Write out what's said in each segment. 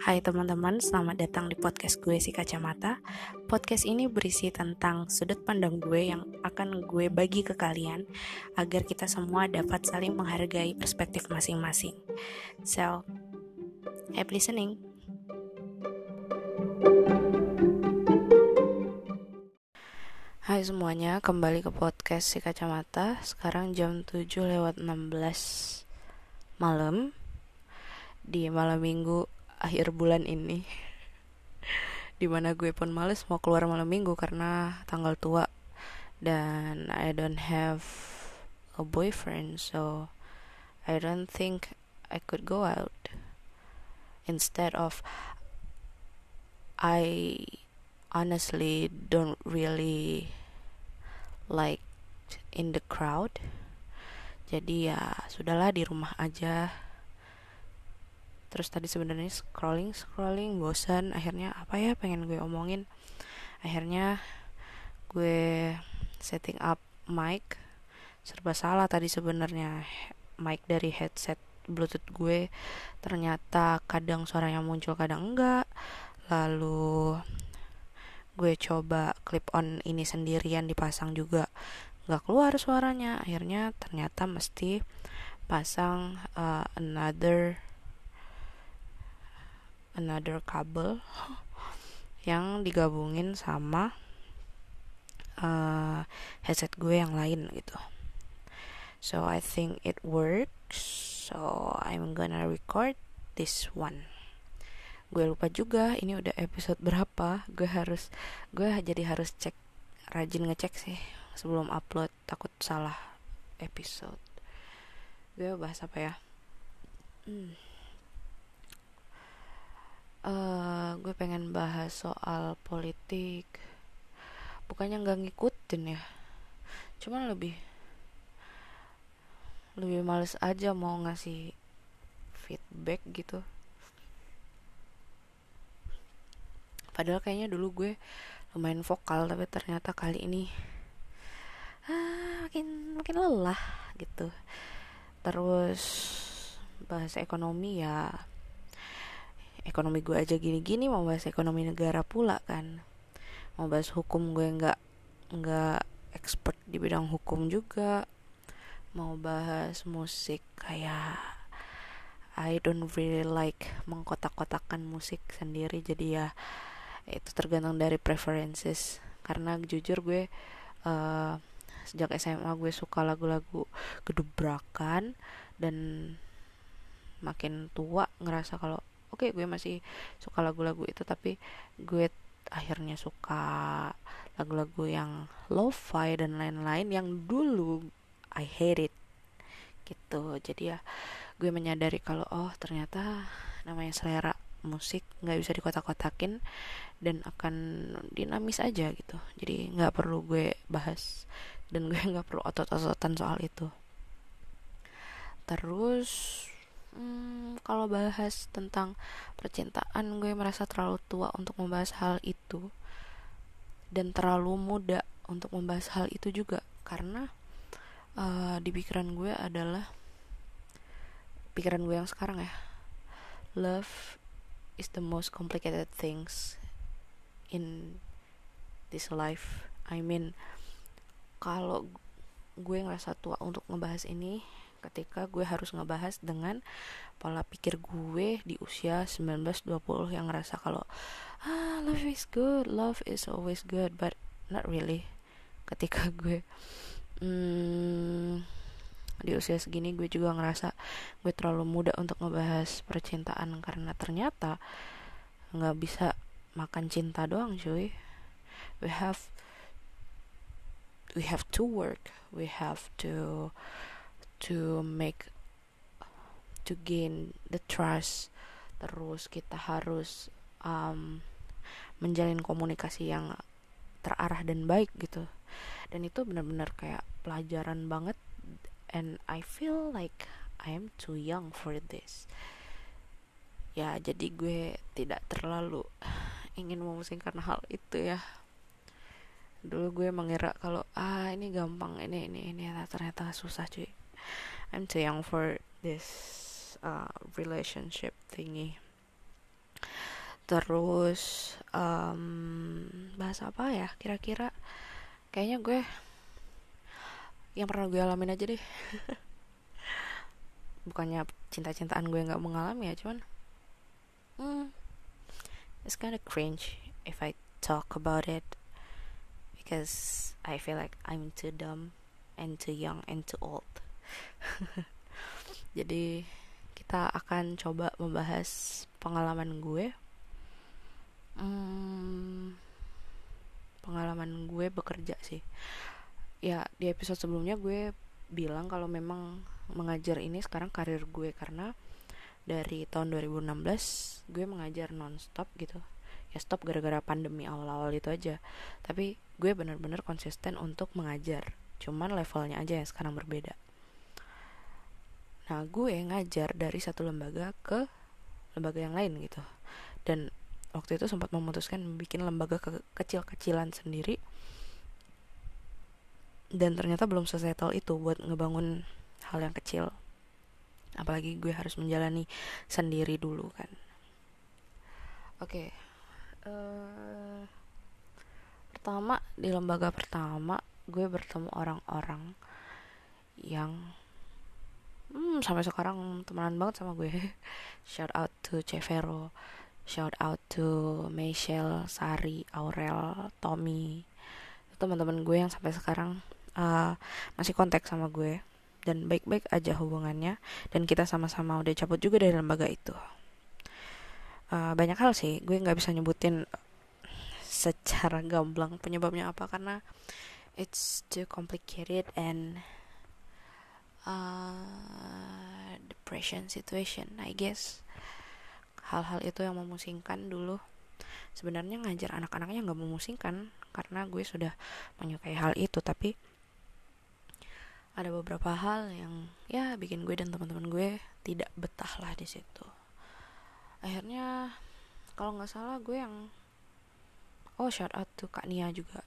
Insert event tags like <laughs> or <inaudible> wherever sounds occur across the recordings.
Hai teman-teman, selamat datang di podcast gue si kacamata. Podcast ini berisi tentang sudut pandang gue yang akan gue bagi ke kalian agar kita semua dapat saling menghargai perspektif masing-masing. So, happy listening. Hai semuanya, kembali ke podcast si kacamata. Sekarang jam 7 lewat 16 malam di malam minggu akhir bulan ini. <laughs> Di mana gue pun males mau keluar malam minggu karena tanggal tua. Dan I don't have a boyfriend so I don't think I could go out. Instead of I honestly don't really like in the crowd. Jadi ya sudahlah di rumah aja terus tadi sebenarnya scrolling scrolling bosan. Akhirnya apa ya pengen gue omongin. Akhirnya gue setting up mic. Serba salah tadi sebenarnya. Mic dari headset bluetooth gue ternyata kadang suaranya muncul kadang enggak. Lalu gue coba clip on ini sendirian dipasang juga nggak keluar suaranya. Akhirnya ternyata mesti pasang uh, another another kabel yang digabungin sama uh, headset gue yang lain gitu. So I think it works. So I'm gonna record this one. Gue lupa juga ini udah episode berapa. Gue harus gue jadi harus cek rajin ngecek sih sebelum upload takut salah episode. Gue bahas apa ya? Hmm uh, gue pengen bahas soal politik. Bukannya nggak ngikutin ya cuman lebih lebih males aja mau ngasih feedback gitu. Padahal kayaknya dulu gue lumayan vokal tapi ternyata kali ini ah, makin makin lelah gitu. Terus bahas ekonomi ya ekonomi gue aja gini-gini mau bahas ekonomi negara pula kan. Mau bahas hukum gue nggak nggak expert di bidang hukum juga. Mau bahas musik kayak I don't really like mengkotak-kotakan musik sendiri jadi ya itu tergantung dari preferences. Karena jujur gue uh, sejak SMA gue suka lagu-lagu gedebrakan dan makin tua ngerasa kalau oke okay, gue masih suka lagu-lagu itu tapi gue akhirnya suka lagu-lagu yang lo-fi dan lain-lain yang dulu I hate it gitu. Jadi ya gue menyadari kalau oh ternyata namanya selera musik nggak bisa dikotak-kotakin dan akan dinamis aja gitu. Jadi nggak perlu gue bahas dan gue <laughs> nggak perlu otot-ototan soal itu. Terus hmm, kalau bahas tentang percintaan gue merasa terlalu tua untuk membahas hal itu. Dan terlalu muda untuk membahas hal itu juga karena uh, di pikiran gue adalah pikiran gue yang sekarang ya love is the most complicated things in this life. I mean kalau gue ngerasa tua untuk ngebahas ini ketika gue harus ngebahas dengan pola pikir gue di usia 19-20 yang ngerasa kalau ah love is good love is always good but not really. Ketika <laughs> gue hmm, di usia segini gue juga ngerasa gue terlalu muda untuk ngebahas percintaan karena ternyata nggak bisa makan cinta doang cuy. We have we have to work we have to to make to gain the trust terus kita harus um, menjalin komunikasi yang terarah dan baik gitu. Dan itu benar-benar kayak pelajaran banget and I feel like I am too young for this. Ya jadi gue tidak terlalu ingin memusingkan hal itu ya. Dulu gue mengira kalau ah ini gampang ini ini ini ternyata susah cuy I'm too young for this uh, relationship thingy. Terus um, bahas apa ya kira-kira? Kayaknya gue yang pernah gue alamin aja deh. <laughs> Bukannya cinta-cintaan gue nggak mengalami ya cuman hmm, it's kind of cringe if I talk about it because I feel like I'm too dumb and too young and too old <laughs> jadi kita akan coba membahas pengalaman gue. Hmm, pengalaman gue bekerja sih. Ya di episode sebelumnya gue bilang kalau memang mengajar ini sekarang karir gue. Karena dari tahun 2016 gue mengajar nonstop gitu. Ya stop gara-gara pandemi awal-awal itu aja. Tapi gue bener-bener konsisten untuk mengajar. Cuman levelnya aja yang sekarang berbeda nah gue ngajar dari satu lembaga ke lembaga yang lain gitu. Dan waktu itu sempat memutuskan bikin lembaga ke kecil-kecilan sendiri. Dan ternyata belum sesettle itu buat ngebangun hal yang kecil. Apalagi gue harus menjalani sendiri dulu kan. Oke okay. uh, eh, pertama di lembaga pertama gue bertemu orang-orang yang hmm, sampai sekarang temenan banget sama gue. <laughs> Shout out to Cevero shout out to Michelle Sari Aurel Tommy. Teman-teman gue yang sampai sekarang uh, masih kontak sama gue dan baik-baik aja hubungannya dan kita sama-sama udah cabut juga dari lembaga itu. Uh, banyak hal sih gue nggak bisa nyebutin secara gamblang penyebabnya apa karena it's too complicated and uh, depression situation I guess. Hal-hal itu yang memusingkan dulu. Sebenarnya ngajar anak-anaknya nggak memusingkan karena gue sudah menyukai hal itu. Tapi ada beberapa hal yang ya bikin gue dan teman-teman gue tidak betah lah di situ. Akhirnya kalau nggak salah gue yang oh shout out to kak Nia juga.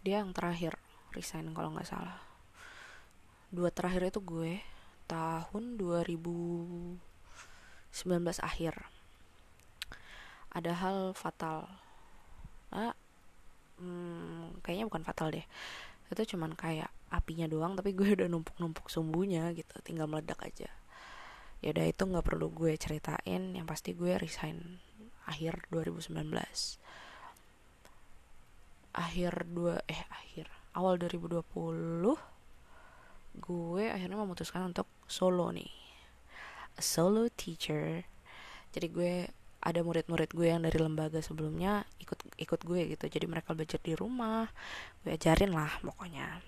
Dia yang terakhir resign kalau nggak salah dua terakhir itu gue tahun 2019 akhir. Ada hal fatal. Ah, hmm, kayaknya bukan fatal deh. Itu cuman kayak apinya doang tapi gue <laughs> udah numpuk-numpuk sumbunya gitu tinggal meledak aja. Ya udah itu nggak perlu gue ceritain. Yang pasti gue resign akhir 2019 akhir dua eh akhir. Awal 2020 gue akhirnya memutuskan untuk solo nih. A solo teacher. Jadi gue ada murid-murid gue yang dari lembaga sebelumnya ikut ikut gue gitu. Jadi mereka belajar di rumah gue ajarin lah pokoknya.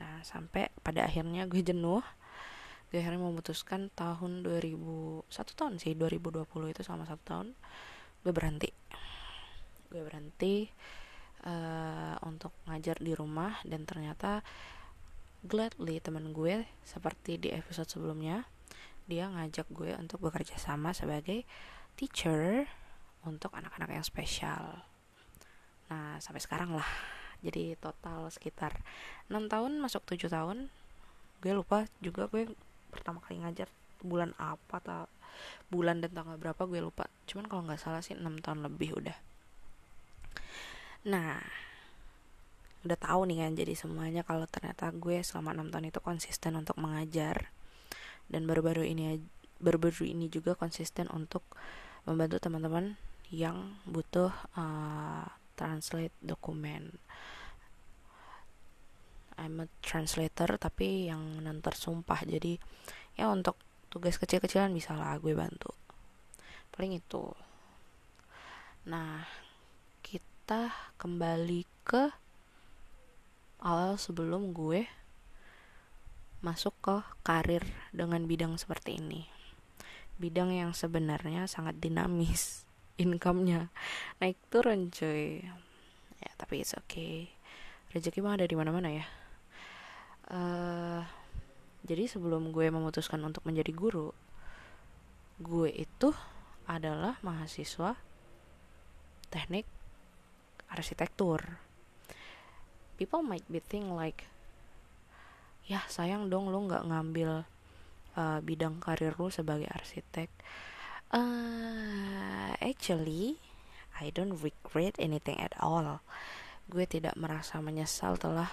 Nah sampai pada akhirnya gue jenuh. Gue akhirnya memutuskan tahun 2000 satu tahun sih 2020 itu selama satu tahun gue berhenti. Gue berhenti uh, untuk ngajar di rumah dan ternyata gladly teman gue seperti di episode sebelumnya dia ngajak gue untuk bekerja sama sebagai teacher untuk anak-anak yang spesial. Nah sampai sekarang lah. Jadi total sekitar 6 tahun masuk 7 tahun gue lupa juga gue pertama kali ngajar bulan apa atau bulan dan tanggal berapa gue lupa. Cuman kalau nggak salah sih 6 tahun lebih udah. Nah udah tahu nih kan jadi semuanya kalau ternyata gue selama 6 tahun itu konsisten untuk mengajar. Dan baru-baru ini baru-baru ini juga konsisten untuk membantu teman-teman yang butuh uh, translate dokumen. I'm a translator tapi yang nanti sumpah. Jadi ya untuk tugas kecil-kecilan bisa lah gue bantu. Paling itu. Nah kita kembali ke awal sebelum gue masuk ke karir dengan bidang seperti ini. Bidang yang sebenarnya sangat dinamis <laughs> income-nya. Naik turun cuy. Ya tapi it's okay. Rezeki mah ada di mana-mana ya. Uh, jadi sebelum gue memutuskan untuk menjadi guru gue itu adalah mahasiswa teknik arsitektur people might be think like ya sayang dong lo nggak ngambil uh, bidang karir lu sebagai arsitek. Uh, actually I don't regret anything at all. Gue tidak merasa menyesal telah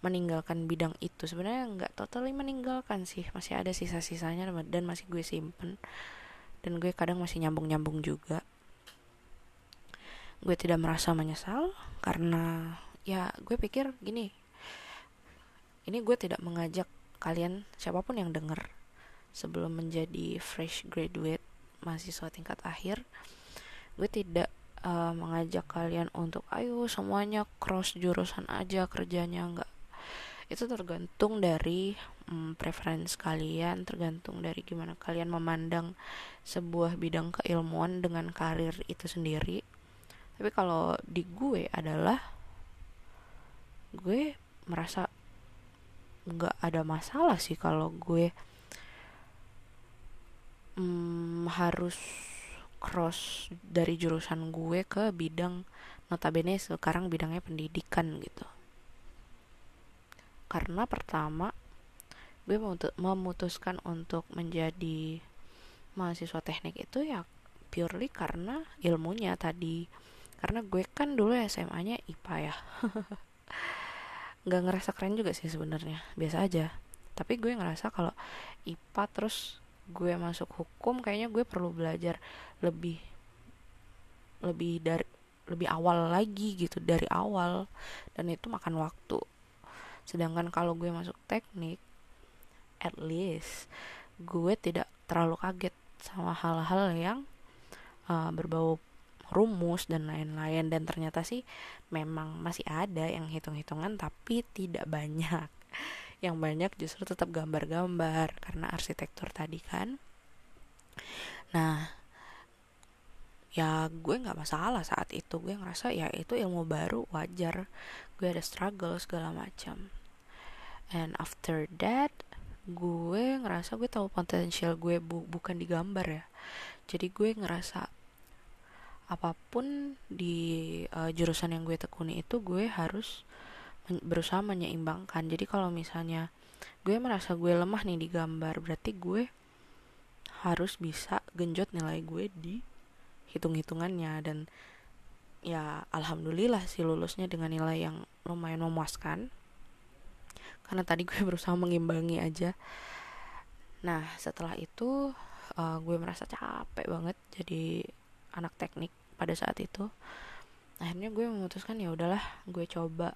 meninggalkan bidang itu. Sebenarnya nggak totally meninggalkan sih. Masih ada sisa-sisanya dan masih gue simpen. Dan gue kadang masih nyambung-nyambung juga. Gue tidak merasa menyesal karena ya gue pikir gini ini gue tidak mengajak kalian siapa pun yang denger sebelum menjadi fresh graduate mahasiswa tingkat akhir gue tidak uh, mengajak kalian untuk ayo semuanya cross jurusan aja kerjanya. Nggak. Itu tergantung dari um, preference kalian tergantung dari gimana kalian memandang sebuah bidang keilmuan dengan karir itu sendiri. Tapi kalau di gue adalah gue merasa nggak ada masalah sih kalau gue um, harus cross dari jurusan gue ke bidang notabene sekarang bidangnya pendidikan gitu. Karena pertama gue memutuskan untuk menjadi mahasiswa teknik itu ya purely karena ilmunya tadi. Karena gue kan dulu SMA-nya IPA ya <laughs> nggak ngerasa keren juga sih sebenarnya. Biasa aja. Tapi gue ngerasa kalau IPA terus gue masuk hukum kayaknya gue perlu belajar lebih lebih dari lebih awal lagi gitu dari awal. Dan itu makan waktu. Sedangkan kalau gue masuk teknik at least gue tidak terlalu kaget sama hal-hal yang uh, berbau rumus dan lain-lain. Dan ternyata sih memang masih ada yang hitung-hitungan tapi tidak banyak. <laughs> Yang banyak justru tetap gambar-gambar karena arsitektur tadi kan. Nah ya gue nggak masalah saat itu. Gue ngerasa ya itu ilmu baru wajar. Gue ada struggle segala macam. And after that gue ngerasa gue tahu potensial gue bu bukan di gambar ya. Jadi gue ngerasa apa pun di uh, jurusan yang gue tekuni itu gue harus men berusaha menyeimbangkan. Jadi kalau misalnya gue merasa gue lemah nih di gambar berarti gue harus bisa genjot nilai gue di hitung-hitungannya. Dan ya alhamdulillah sih lulusnya dengan nilai yang lumayan memuaskan. Karena tadi gue <laughs> berusaha mengimbangi aja. Nah setelah itu uh, gue merasa capek banget jadi anak teknik pada saat itu. Akhirnya gue memutuskan ya udahlah gue coba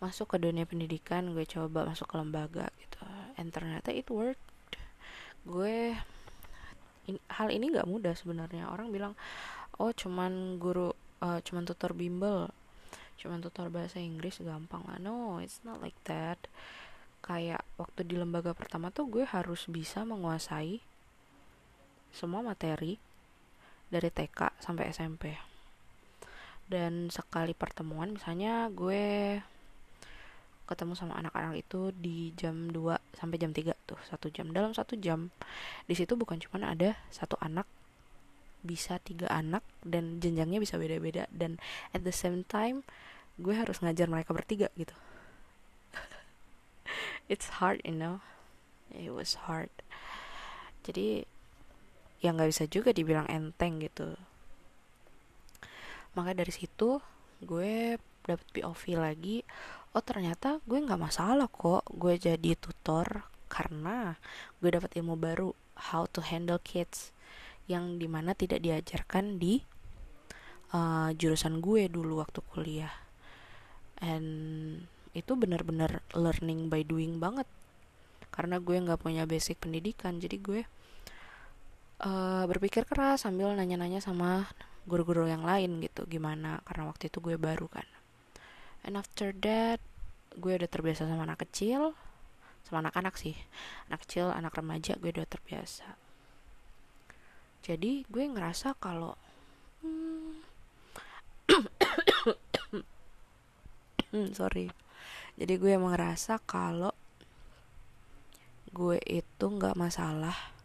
masuk ke dunia pendidikan gue coba masuk ke lembaga gitu. And ternyata it worked. Gue in, hal ini nggak mudah sebenarnya. Orang bilang oh cuman guru uh, cuman tutor bimbel cuman tutor bahasa Inggris gampang. Lah no it's not like that. Kayak waktu di lembaga pertama tuh gue harus bisa menguasai semua materi dari TK sampai SMP dan sekali pertemuan misalnya gue ketemu sama anak-anak itu di jam 2 sampai jam 3 tuh satu jam. Dalam satu jam di situ bukan cuma ada satu anak bisa tiga anak dan jenjangnya bisa beda-beda. Dan at the same time gue harus ngajar mereka bertiga gitu. <laughs> It's hard you know? It was hard. Jadi yang nggak bisa juga dibilang enteng gitu. Maka dari situ gue dapet POV lagi. Oh ternyata gue nggak masalah kok gue jadi tutor karena gue dapat ilmu baru how to handle kids yang di mana tidak diajarkan di uh, jurusan gue dulu waktu kuliah. And itu benar-benar learning by doing banget. Karena gue nggak punya basic pendidikan jadi gue uh, berpikir keras sambil nanya-nanya sama guru-guru yang lain gitu gimana karena waktu itu gue baru kan. And after that gue udah terbiasa sama anak kecil sama anak-anak sih. Anak kecil anak remaja gue udah terbiasa. Jadi gue ngerasa kalau hmm, <coughs> <coughs> sorry. Jadi gue emang ngerasa kalau gue itu nggak masalah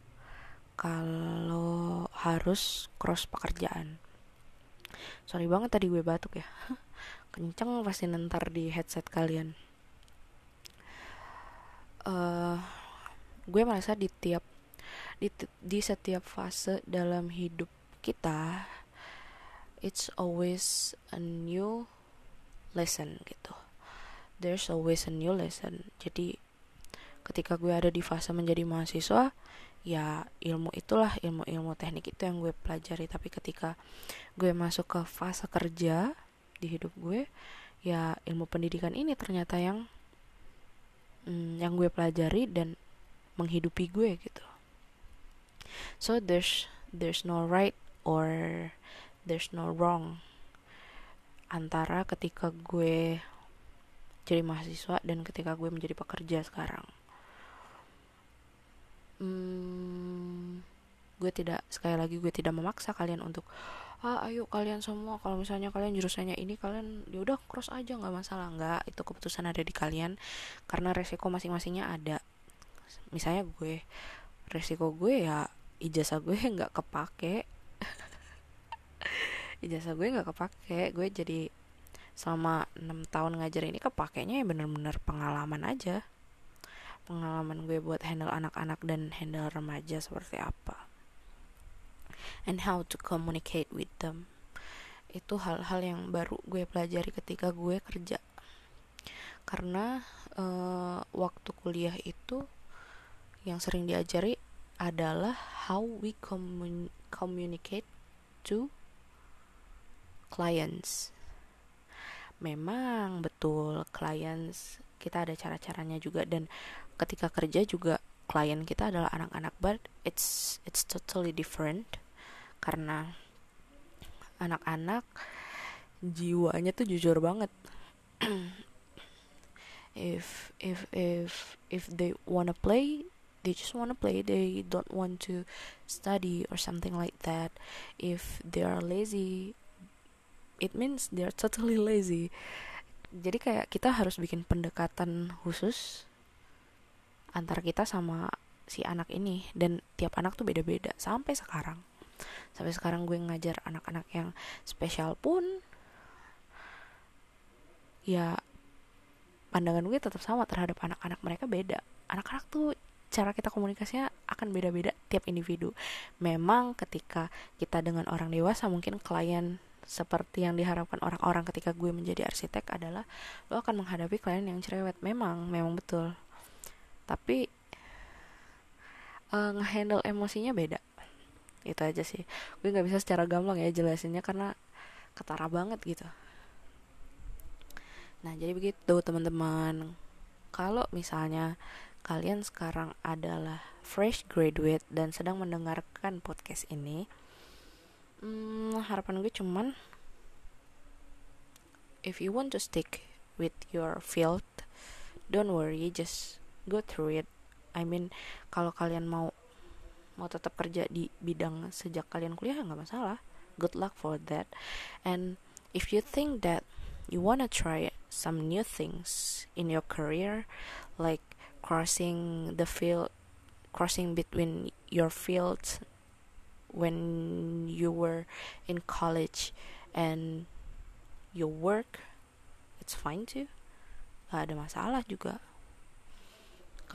kalau harus cross pekerjaan. Sorry banget tadi gue batuk ya. <laughs> Kenceng pasti nentar di headset kalian. Uh, gue merasa di tiap di di setiap fase dalam hidup kita it's always a new lesson gitu. There's always a new lesson. Jadi ketika gue ada di fase menjadi mahasiswa ya ilmu itulah ilmu-ilmu teknik itu yang gue pelajari. Tapi ketika gue masuk ke fase kerja di hidup gue ya ilmu pendidikan ini ternyata yang hmm, yang gue pelajari dan menghidupi gue gitu. So there's there's no right or there's no wrong antara ketika gue jadi mahasiswa dan ketika gue menjadi pekerja sekarang hmm, gue tidak sekali lagi gue tidak memaksa kalian untuk ah ayo kalian semua kalau misalnya kalian jurusannya ini kalian ya udah cross aja nggak masalah. Nggak itu keputusan ada di kalian karena resiko masing-masingnya ada. Misalnya gue resiko gue ya ijazah gue <laughs> nggak kepake. <laughs> Ijazah gue nggak kepake gue jadi selama enam tahun ngajar ini kepakainya ya bener-bener pengalaman aja pengalaman gue buat handle anak-anak dan handle remaja seperti apa. And how to communicate with them. Itu hal-hal yang baru gue pelajari ketika gue kerja. Karena uh, waktu kuliah itu yang sering diajari adalah how we commun communicate to clients. Memang betul clients kita ada cara-caranya juga dan ketika kerja juga klien kita adalah anak-anak but it's it's totally different. Karena anak-anak jiwanya tuh jujur banget. <clears throat> If if if if they wanna play they just wanna play. They don't want to study or something like that. If they are lazy it means they are totally lazy. Jadi kayak kita harus bikin pendekatan khusus antara kita sama si anak ini dan tiap anak tuh beda-beda sampai sekarang sampai sekarang gue ngajar anak-anak yang spesial pun ya pandangan gue tetap sama terhadap anak-anak mereka beda anak-anak tuh cara kita komunikasinya akan beda-beda tiap individu. Memang ketika kita dengan orang dewasa mungkin klien seperti yang diharapkan orang-orang ketika gue menjadi arsitek adalah lo akan menghadapi klien yang cerewet. Memang, memang betul. Tapi uh, ngehandle emosinya beda. Itu aja sih. Gue nggak bisa secara gamblang ya jelasinnya karena ketara banget gitu. Nah jadi begitu teman-teman. Kalau misalnya kalian sekarang adalah fresh graduate dan sedang mendengarkan podcast ini hmm, harapan gue cuman if you want to stick with your field don't worry just go through it. I mean kalau kalian mau mau tetap kerja di bidang sejak kalian kuliah nggak masalah. Good luck for that. And if you think that you wanna try some new things in your career like crossing the field crossing between your fields when you were in college and your work it's fine too. Gak ada masalah juga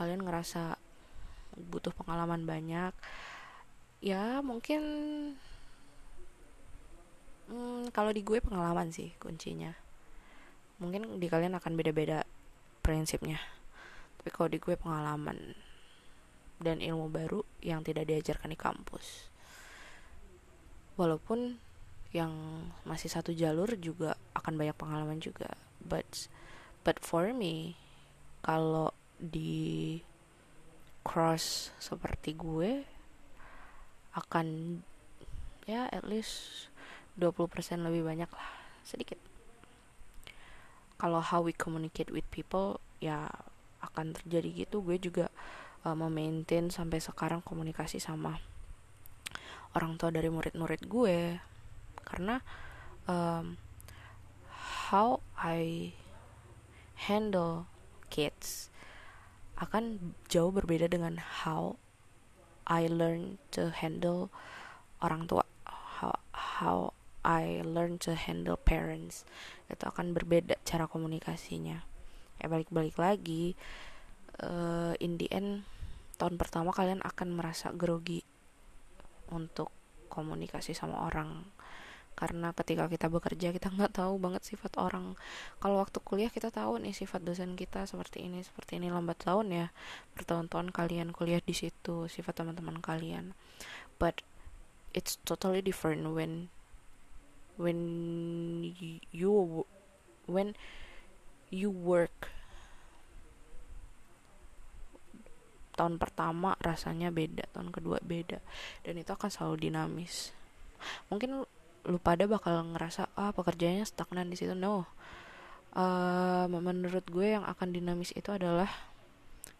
kalian ngerasa butuh pengalaman banyak ya mungkin hmm, kalau di gue pengalaman sih kuncinya. Mungkin di kalian akan beda-beda prinsipnya. Tapi kalau di gue pengalaman dan ilmu baru yang tidak diajarkan di kampus. Walaupun yang masih satu jalur juga akan banyak pengalaman juga but but for me kalau di cross seperti gue akan ya at least 20% lebih banyak lah sedikit. Kalau how we communicate with people ya akan terjadi gitu. Gue juga uh, memaintain sampai sekarang komunikasi sama orang tua dari murid-murid gue. Karena um, how I handle kids akan jauh berbeda dengan how I learn to handle orang tua. How, how I learn to handle parents. Itu akan berbeda cara komunikasinya. Ya balik-balik lagi uh, in the end tahun pertama kalian akan merasa grogi untuk komunikasi sama orang karena ketika kita bekerja kita nggak tahu banget sifat orang. Kalau waktu kuliah kita tahu nih sifat dosen kita seperti ini seperti ini. Lambat tahun ya bertahun-tahun kalian kuliah di situ sifat teman-teman kalian. But it's totally different when when you when you work tahun pertama rasanya beda tahun kedua beda. Dan itu akan selalu dinamis. Mungkin lu pada bakal ngerasa ah pekerjaannya stagnan di situ. No. Uh, menurut gue yang akan dinamis itu adalah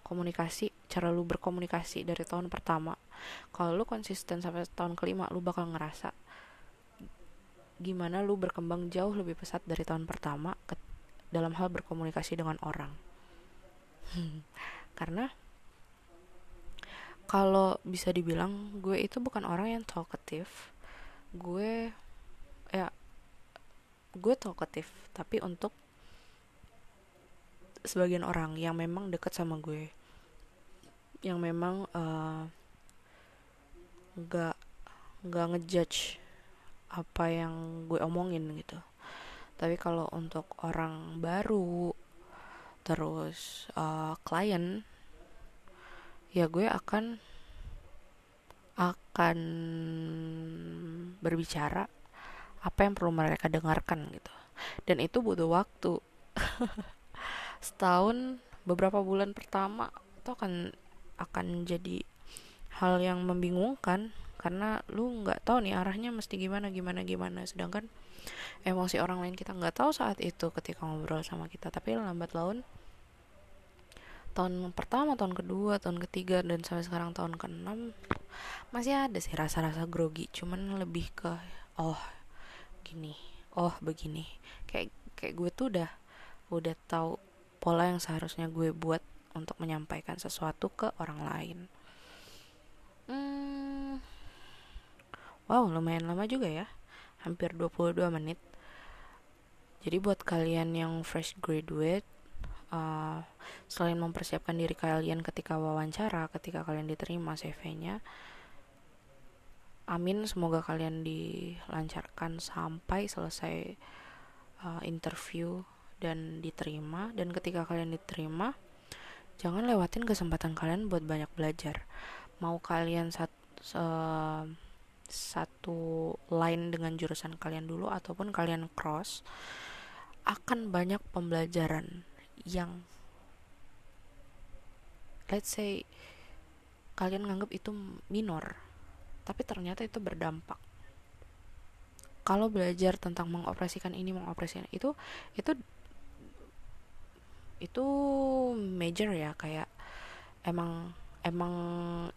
komunikasi cara lu berkomunikasi dari tahun pertama. Kalau lu konsisten sampai tahun kelima lu bakal ngerasa gimana lu berkembang jauh lebih pesat dari tahun pertama ke, dalam hal berkomunikasi dengan orang. <laughs> Karena kalau bisa dibilang gue itu bukan orang yang talkative. Gue gue talkative tapi untuk sebagian orang yang memang deket sama gue yang memang uh, nggak nggak ngejudge apa yang gue omongin gitu. Tapi kalau untuk orang baru terus uh, klien ya gue akan akan berbicara apa yang perlu mereka dengarkan gitu. Dan itu butuh waktu. <laughs> Setahun beberapa bulan pertama itu akan akan jadi hal yang membingungkan. Karena lu nggak tahu nih arahnya mesti gimana gimana gimana. Sedangkan emosi orang lain kita nggak tahu saat itu ketika ngobrol sama kita. Tapi lambat laun tahun pertama tahun kedua tahun ketiga dan sampai sekarang tahun keenam masih ada sih rasa-rasa grogi. Cuman lebih ke oh gini oh begini. Kayak kayak gue tuh udah udah tahu pola yang seharusnya gue buat untuk menyampaikan sesuatu ke orang lain. Hmm, wow lumayan lama juga ya. Hampir 22 menit. Jadi buat kalian yang fresh graduate uh, selain mempersiapkan diri kalian ketika wawancara, ketika kalian diterima CV-nya, amin semoga kalian dilancarkan sampai selesai uh, interview dan diterima. Dan ketika kalian diterima jangan lewatin kesempatan kalian buat banyak belajar. Mau kalian sat, uh, satu line dengan jurusan kalian dulu ataupun kalian cross akan banyak pembelajaran yang let's say kalian nganggap itu minor tapi ternyata itu berdampak. Kalau belajar tentang mengoperasikan ini mengoperasikan itu itu itu major ya kayak emang emang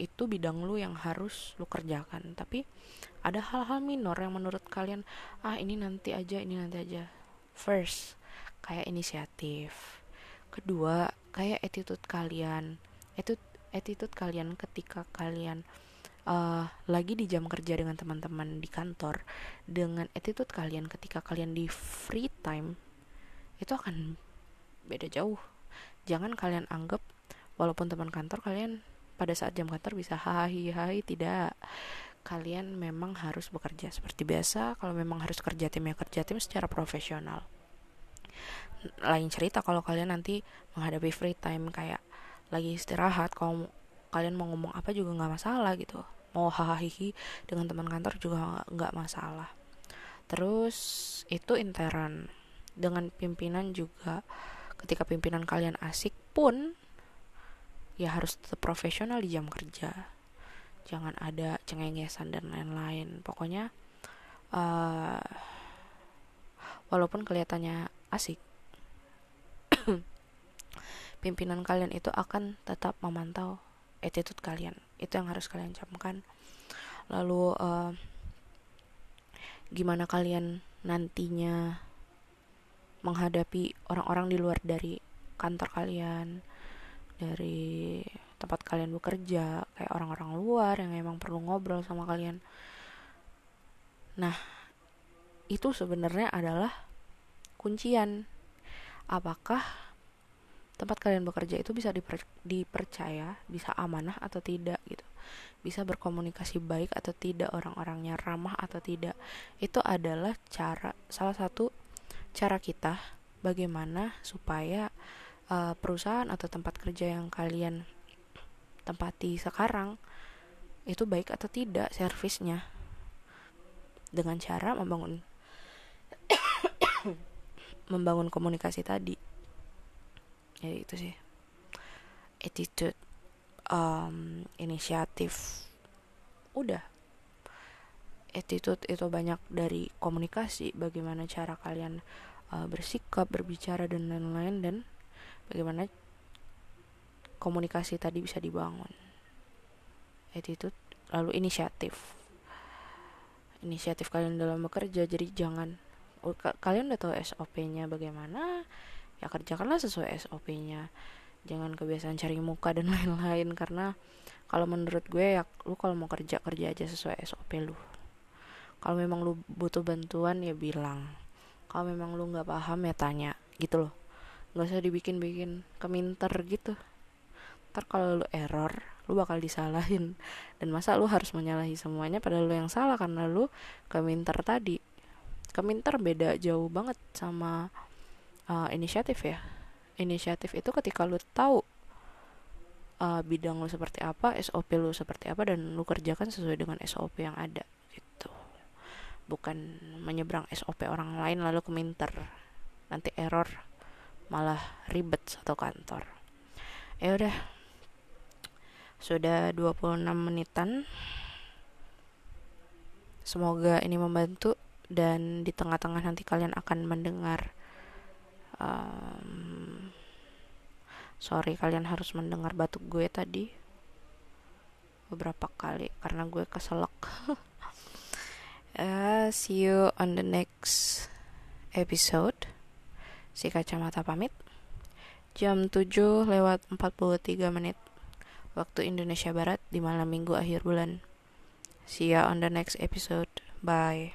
itu bidang lu yang harus lu kerjakan. Tapi ada hal-hal minor yang menurut kalian ah ini nanti aja ini nanti aja. First kayak inisiatif. Kedua kayak attitude kalian. Itu attitude kalian ketika kalian uh, lagi di jam kerja dengan teman-teman di kantor dengan attitude kalian ketika kalian di free time itu akan beda jauh. Jangan kalian anggap walaupun teman kantor kalian pada saat jam kantor bisa hai hai tidak. Kalian memang harus bekerja seperti biasa kalau memang harus kerja tim ya kerja tim secara profesional. Lain cerita kalau kalian nanti menghadapi free time kayak lagi istirahat kalau kalian mau ngomong apa juga nggak masalah gitu. Mau hahaha dengan teman kantor juga nggak masalah. Terus itu intern. Dengan pimpinan juga ketika pimpinan kalian asik pun ya harus tetap profesional di jam kerja. Jangan ada cengengesan dan lain-lain. Pokoknya uh, walaupun kelihatannya asik <coughs> pimpinan kalian itu akan tetap memantau attitude kalian. Itu yang harus kalian camkan. Lalu uh, gimana kalian nantinya menghadapi orang-orang di luar dari kantor kalian dari tempat kalian bekerja kayak orang-orang luar yang emang perlu ngobrol sama kalian. Nah itu sebenarnya adalah kuncian. Apakah tempat kalian bekerja itu bisa diper, dipercaya bisa amanah atau tidak gitu. Bisa berkomunikasi baik atau tidak orang-orangnya ramah atau tidak. Itu adalah cara salah satu cara kita bagaimana supaya uh, perusahaan atau tempat kerja yang kalian tempati sekarang itu baik atau tidak servisnya. Dengan cara membangun <coughs> membangun komunikasi tadi ya itu sih. Attitude um, inisiatif. Udah. Attitude itu banyak dari komunikasi bagaimana cara kalian uh, bersikap berbicara dan lain-lain dan bagaimana komunikasi tadi bisa dibangun. Attitude lalu inisiatif. Inisiatif kalian dalam bekerja jadi jangan kalian udah tahu SOP-nya bagaimana ya kerjakanlah sesuai SOP-nya jangan kebiasaan cari muka dan <laughs> lain-lain karena kalau menurut gue ya lu kalau mau kerja kerja aja sesuai SOP lu. Kalau memang lu butuh bantuan ya bilang. Kalau memang lu nggak paham ya tanya gitu loh. Nggak usah dibikin-bikin keminter gitu. Ntar kalau lu error lu bakal disalahin. Dan masa lu harus menyalahi semuanya padahal lu yang salah karena lu keminter tadi. Keminter beda jauh banget sama uh, inisiatif ya. Inisiatif itu ketika lu tahu uh, bidang lu seperti apa SOP lu seperti apa dan lu kerjakan sesuai dengan SOP yang ada gitu. Bukan menyeberang SOP orang lain lalu keminter. Nanti error malah ribet satu kantor. Ya udah. Sudah 26 menitan. Semoga ini membantu dan di tengah-tengah nanti kalian akan mendengar um, sorry kalian harus mendengar batuk gue tadi beberapa kali karena gue keselak uh, <laughs> see you on the next episode si kacamata pamit jam 7 lewat 43 menit waktu Indonesia Barat di malam minggu akhir bulan. See ya on the next episode. Bye.